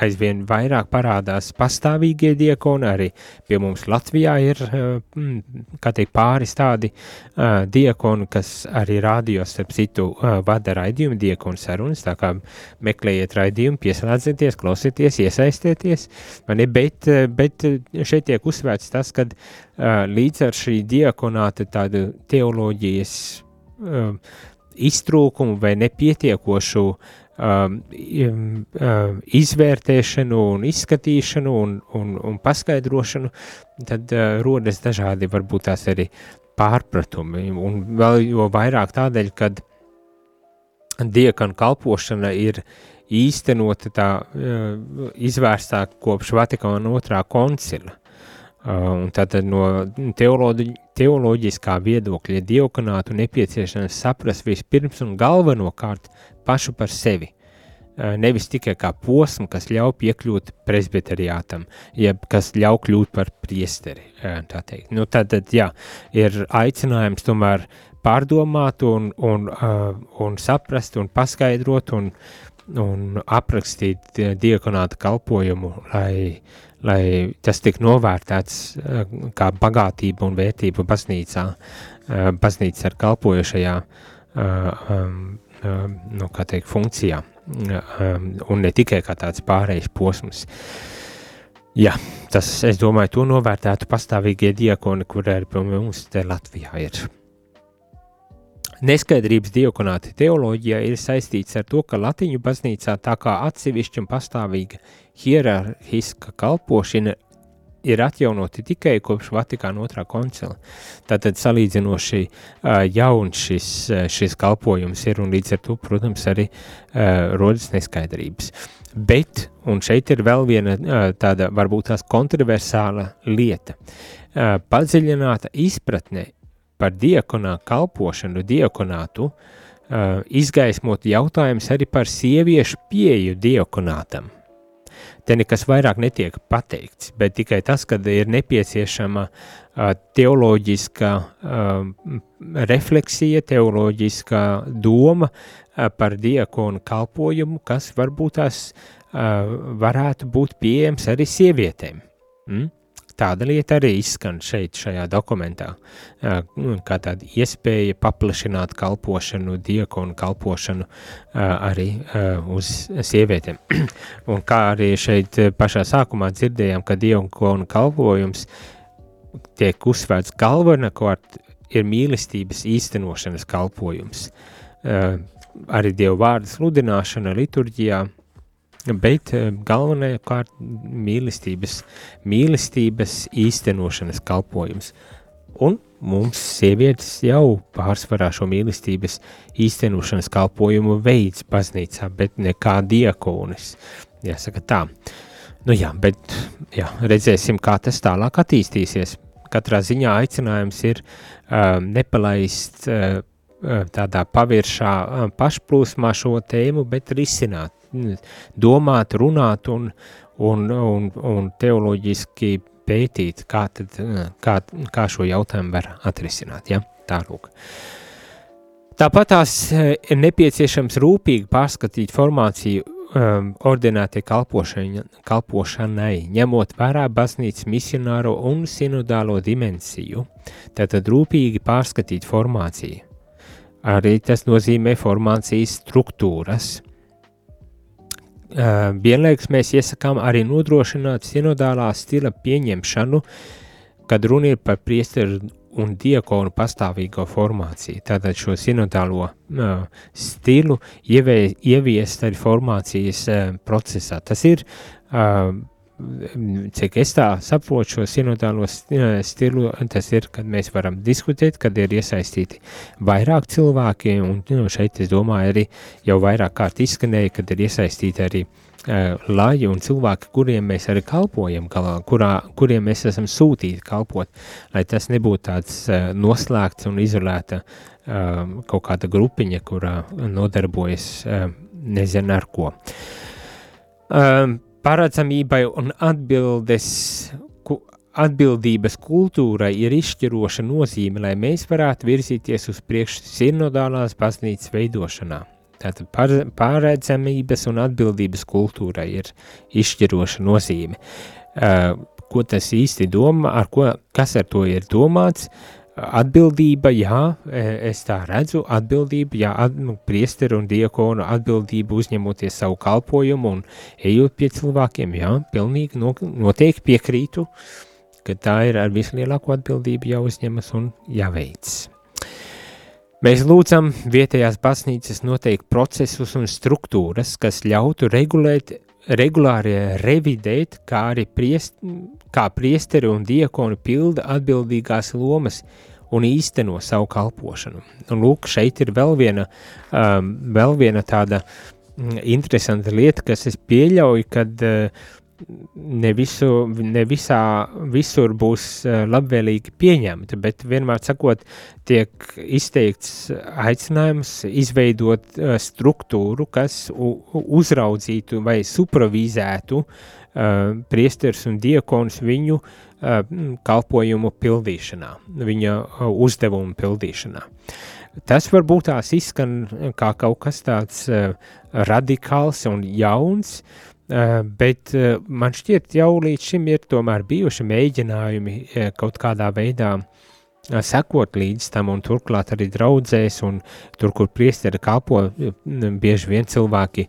aizvien vairāk parādās pastāvīgie diekoni, arī pie mums Latvijā ir, mm, kā teikt, pāris tādi uh, diekoni, kas arī rādījos, starp citu, uh, vada raidījumu diekonu sarunas, tā kā meklējiet raidījumu, pieslēdzieties, klausieties, iesaistieties, bet, bet šeit tiek uzsvērts tas, ka uh, līdz ar šī diekonāta tādu teoloģijas uh, iztrūkumu vai nepietiekošu um, um, izvērtēšanu un izskatīšanu un, un, un paskaidrošanu, tad uh, rodas dažādi varbūt tās arī pārpratumi. Un vēl jo vairāk tādēļ, kad diekanu kalpošana ir īstenota tā uh, izvērstā kopš Vatikāna otrā koncila. Uh, un tātad no teoloģi, teoloģiskā viedokļa diakonātu nepieciešams saprast vispirms un galvenokārt pašu par sevi. Uh, nevis tikai kā posmu, kas ļauj piekļūt presbiteriātam, jeb kas ļauj kļūt par priesteri. Uh, tā teikt. Nu, tad, tad, jā, ir aicinājums tomēr pārdomāt un, un, un saprast un paskaidrot un, un aprakstīt diakonāta kalpojumu, lai uh, lai tas tik novērtēts eh, kā bagātība un vērtība baznīcā, eh, baznīca ar kalpojošajā eh, um, nu, teikt, funkcijā, um, un ne tikai kā tāds pārējais posms. Jā, tas, es domāju, to novērtētu pastāvīgie diakoni, kur arī mums te Latvijā ir. Neskaidrības diakonāti teoloģijā ir saistīts ar to, ka Latviju baznīcā tā kā atsevišķa un pastāvīga hierarhiska kalpošana ir atjaunoti tikai kopš Vatikāna otrā koncila. Tātad salīdzinoši jauns šis, šis kalpojums ir un līdz ar to, protams, arī rodas neskaidrības. Bet, un šeit ir vēl viena tāda varbūt tās kontroversāla lieta, padziļināta izpratne par diakonā kalpošanu, diakonātu, uh, izgaismot jautājums arī par sieviešu pieju diakonātam. Te nekas vairāk netiek pateikts, bet tikai tas, ka ir nepieciešama uh, teoloģiska uh, refleksija, teoloģiska doma uh, par diakonu kalpojumu, kas varbūt tās varētu būt pieejams arī sievietēm. Mm? Tāda lieta arī izskan šeit, šajā dokumentā, kā tāda iespēja paplašināt kalpošanu, diakonu kalpošanu arī uz sievietēm. Un kā arī šeit pašā sākumā dzirdējām, ka diakonu kalpojums tiek uzsvērts galvenokārt ir mīlestības īstenošanas kalpojums. Arī Dievu vārdu sludināšana liturģijā bet eh, galvenajā kārt mīlestības, mīlestības īstenošanas kalpojums. Un mums sievietes jau pārsvarā šo mīlestības īstenošanas kalpojumu veids baznīcā, bet ne kā diakonis. Jāsaka tā. Nu jā, bet jā, redzēsim, kā tas tālāk attīstīsies. Katrā ziņā aicinājums ir um, nepalaist uh, tādā paviršā pašplūsmā šo tēmu, bet risināt domāt, runāt un, un, un, un teoloģiski pētīt, kā, tad, kā, kā šo jautājumu var atrisināt. Ja? Tā lūk. Tāpat tās ir nepieciešams rūpīgi pārskatīt formāciju um, ordinētie kalpošanai, ņemot vērā baznīcas misionāro un sinodālo dimensiju. Tātad rūpīgi pārskatīt formāciju. Arī tas nozīmē formācijas struktūras, Uh, vienlaikus mēs iesakām arī nodrošināt sinodālā stila pieņemšanu, kad runa ir par priesteru un diakonu pastāvīgo formāciju. Tātad šo sinodālo uh, stilu ieviest arī formācijas uh, procesā. Tas ir uh, cik es tā saprotu šo sinodālo stilu, tas ir, kad mēs varam diskutēt, kad ir iesaistīti vairāk cilvēki, un nu, šeit es domāju arī jau vairāk kārt izskanēja, kad ir iesaistīti arī uh, laji un cilvēki, kuriem mēs arī kalpojam, galā, kurā, kuriem mēs esam sūtīti kalpot, lai tas nebūtu tāds uh, noslēgts un izolēta uh, kaut kāda grupiņa, kurā nodarbojas nezinu ar ko. Um, Paredzamībai un atbildes, ku, atbildības kultūrai ir izšķiroša nozīme, lai mēs varētu virzīties uz priekšu sinodālās baznīcas veidošanā. Tātad pārredzamības un atbildības kultūrai ir izšķiroša nozīme. Uh, ko tas īsti domā, ar ko, kas ar to ir domāts, uh, Atbildība, jā, e, es tā redzu, atbildība, jā, at, nu, priesteru un diakonu atbildību uzņemoties savu kalpojumu un ejot pie cilvēkiem, jā, pilnīgi no, noteikti piekrītu, ka tā ir ar vislielāko atbildību jāuzņemas un jāveic. Mēs lūdzam vietējās baznīcas noteikt procesus un struktūras, kas ļautu regulēt regulāri revidēt, kā arī priest, kā priesteri un diakoni pilda atbildīgās lomas un īsteno savu kalpošanu. Un lūk, šeit ir vēl viena, um, vēl viena tāda mm, interesanta lieta, kas es pieļauju, kad uh, ne, visu, ne visā, visur būs eh, labvēlīgi pieņemta, bet vienmēr sakot, tiek izteikts aicinājums izveidot eh, struktūru, kas uzraudzītu vai supervizētu uh, priesters un diekons viņu uh, kalpojumu pildīšanā, viņa uzdevumu pildīšanā. Tas varbūt tās izskan kā kaut kas tāds uh, radikāls un jauns, Uh, bet uh, man šķiet, jau līdz šim ir bijuši mēģinājumi uh, kaut kādā veidā sekot līdz tam, un turklāt arī draudzēs, un tur, kur priesteri kalpo, bieži vien cilvēki,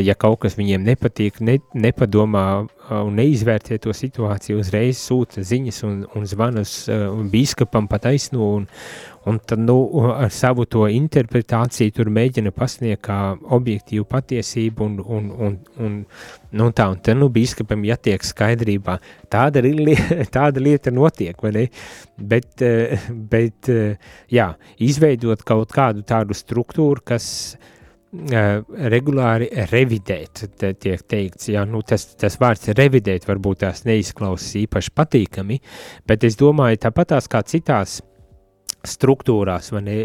ja kaut kas viņiem nepatīk, ne, nepadomā un neizvērtē to situāciju, uzreiz sūta ziņas un, un zvana uz uh, bīskapam pa taisno, un, un tad, nu, ar savu to interpretāciju tur mēģina pasniegt kā objektīvu patiesību, un, un, un, un nu, tā, un tad, nu, bīskapam jātiek skaidrībā. Tāda, li tāda lieta notiek, vai ne? Bet, uh, bet uh, jā, izveidot kaut kādu tādu struktūru, kas uh, regulāri revidēt, tiek teikts, jā, nu tas, tas vārds revidēt varbūt tās neizklausās īpaši patīkami, bet es domāju, tāpatās kā citās struktūrās, ne,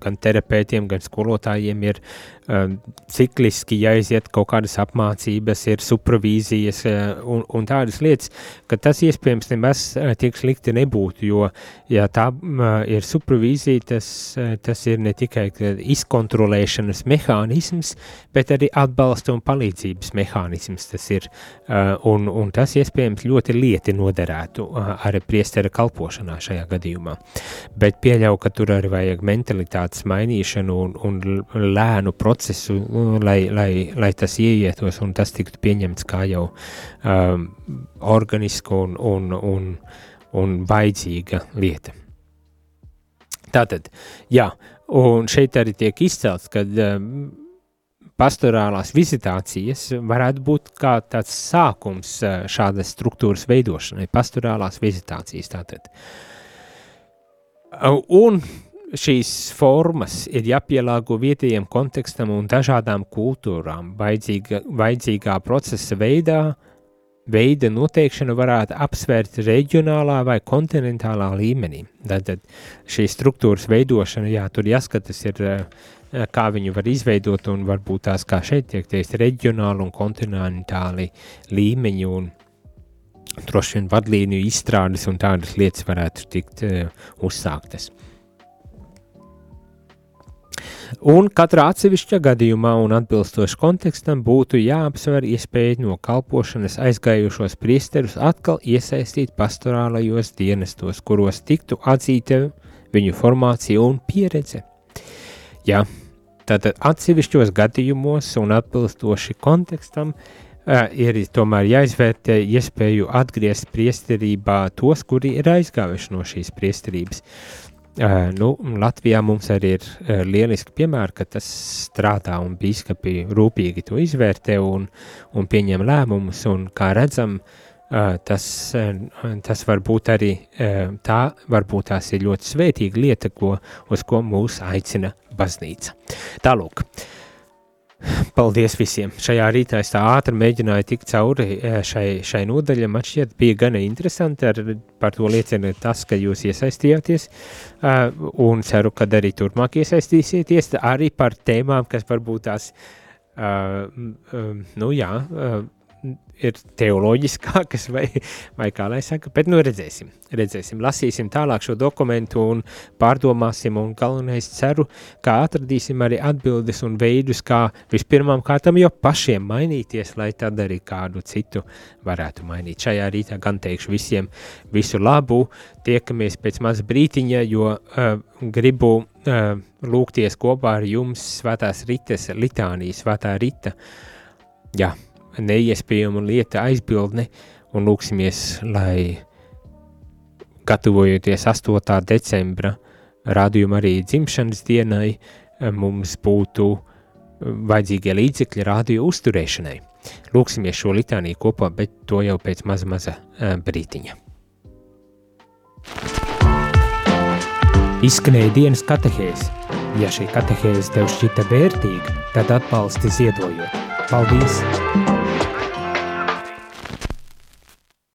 gan terapeitiem, gan skolotājiem ir cikliski jāiziet kaut kādas apmācības, ir supervīzijas eh, un, un tādas lietas, ka tas iespējams nemaz eh, tik slikti nebūtu, jo, ja tā ir supervīzija, tas, eh, tas ir ne tikai izkontrolēšanas mehānisms, bet arī atbalsta un palīdzības mehānisms tas ir, un, un tas iespējams ļoti lieti noderētu arī priestera kalpošanā šajā gadījumā. Bet pieļauju, ka tur arī vajag mentalitātes mainīšanu un, un lēnu procesu, procesu, lai, lai, lai tas ieietos un tas tiktu pieņemts kā jau um, organiska un, un, un, un vajadzīga lieta. Tātad, jā, un šeit arī tiek izcelts, ka um, pastorālās vizitācijas varētu būt kā tāds sākums uh, šādas struktūras veidošanai, pastorālās vizitācijas tātad. Un šīs formas ir jāpielāgo vietējiem kontekstam un dažādām kultūrām. Vajadzīga, vajadzīgā procesa veidā, veida noteikšanu varētu apsvērt reģionālā vai kontinentālā līmenī. Tātad šīs struktūras veidošana, jā, tur jāskatās ir, eh, kā viņu var izveidot un varbūt tās, kā šeit tiek teikt, reģionāli un kontinentāli līmeņi un droši vien vadlīniju izstrādes un tādas lietas varētu tikt uh, uzsāktas. Un katrā atsevišķa gadījumā un atbilstoši kontekstam būtu jāapsver iespēja no kalpošanas aizgājušos priesterus atkal iesaistīt pastorālajos dienestos, kuros tiktu atzīta viņu formācija un pieredze. Jā, tātad atsevišķos gadījumos un atbilstoši kontekstam ir tomēr jāizvērtē iespēju atgriezt priesterībā tos, kuri ir aizgājuši no šīs priesterības. Uh, nu, Latvijā mums arī ir lieliski piemēri, ka tas strādā un bīskapi rūpīgi to izvērtē un, un pieņem lēmumus, un kā redzam, tas, tas var būt arī, tā varbūt tās ir ļoti svētīga lieta, ko, uz ko mūs aicina baznīca. Tālūk. Paldies visiem! Šajā rītā es tā ātri mēģināju tikt cauri eh, šai, šai nodaļai. Man šķiet, bija gana interesanti. Ar, par to liecina tas, ka jūs iesaistījāties. Uh, un ceru, ka arī turpmāk iesaistīsieties arī par tēmām, kas varbūt tās, uh, nu jā, ir teoloģiskākas, vai, vai kā lai saka, bet nu redzēsim, redzēsim, lasīsim tālāk šo dokumentu un pārdomāsim, un galvenais ceru, kā atradīsim arī atbildes un veidus, kā vispirmām kārtam jau pašiem mainīties, lai tad arī kādu citu varētu mainīt. Šajā rītā gan teikšu visiem visu labu, tiekamies pēc maz brītiņa, jo uh, gribu uh, lūgties kopā ar jums svētās rites, litānijas, svētā rita, jā, neiespējama lieta aizbildne un lūksimies, lai gatavojoties 8. decembra rādījuma arī dzimšanas dienai, mums būtu vajadzīgie līdzekļi rādio uzturēšanai. Lūksimies šo litāniju kopā, bet to jau pēc maza, maza brītiņa. Izskanēja dienas katehēs. Ja šī katehēze tev šķita vērtīga, tad atbalsti ziedojot. Paldies!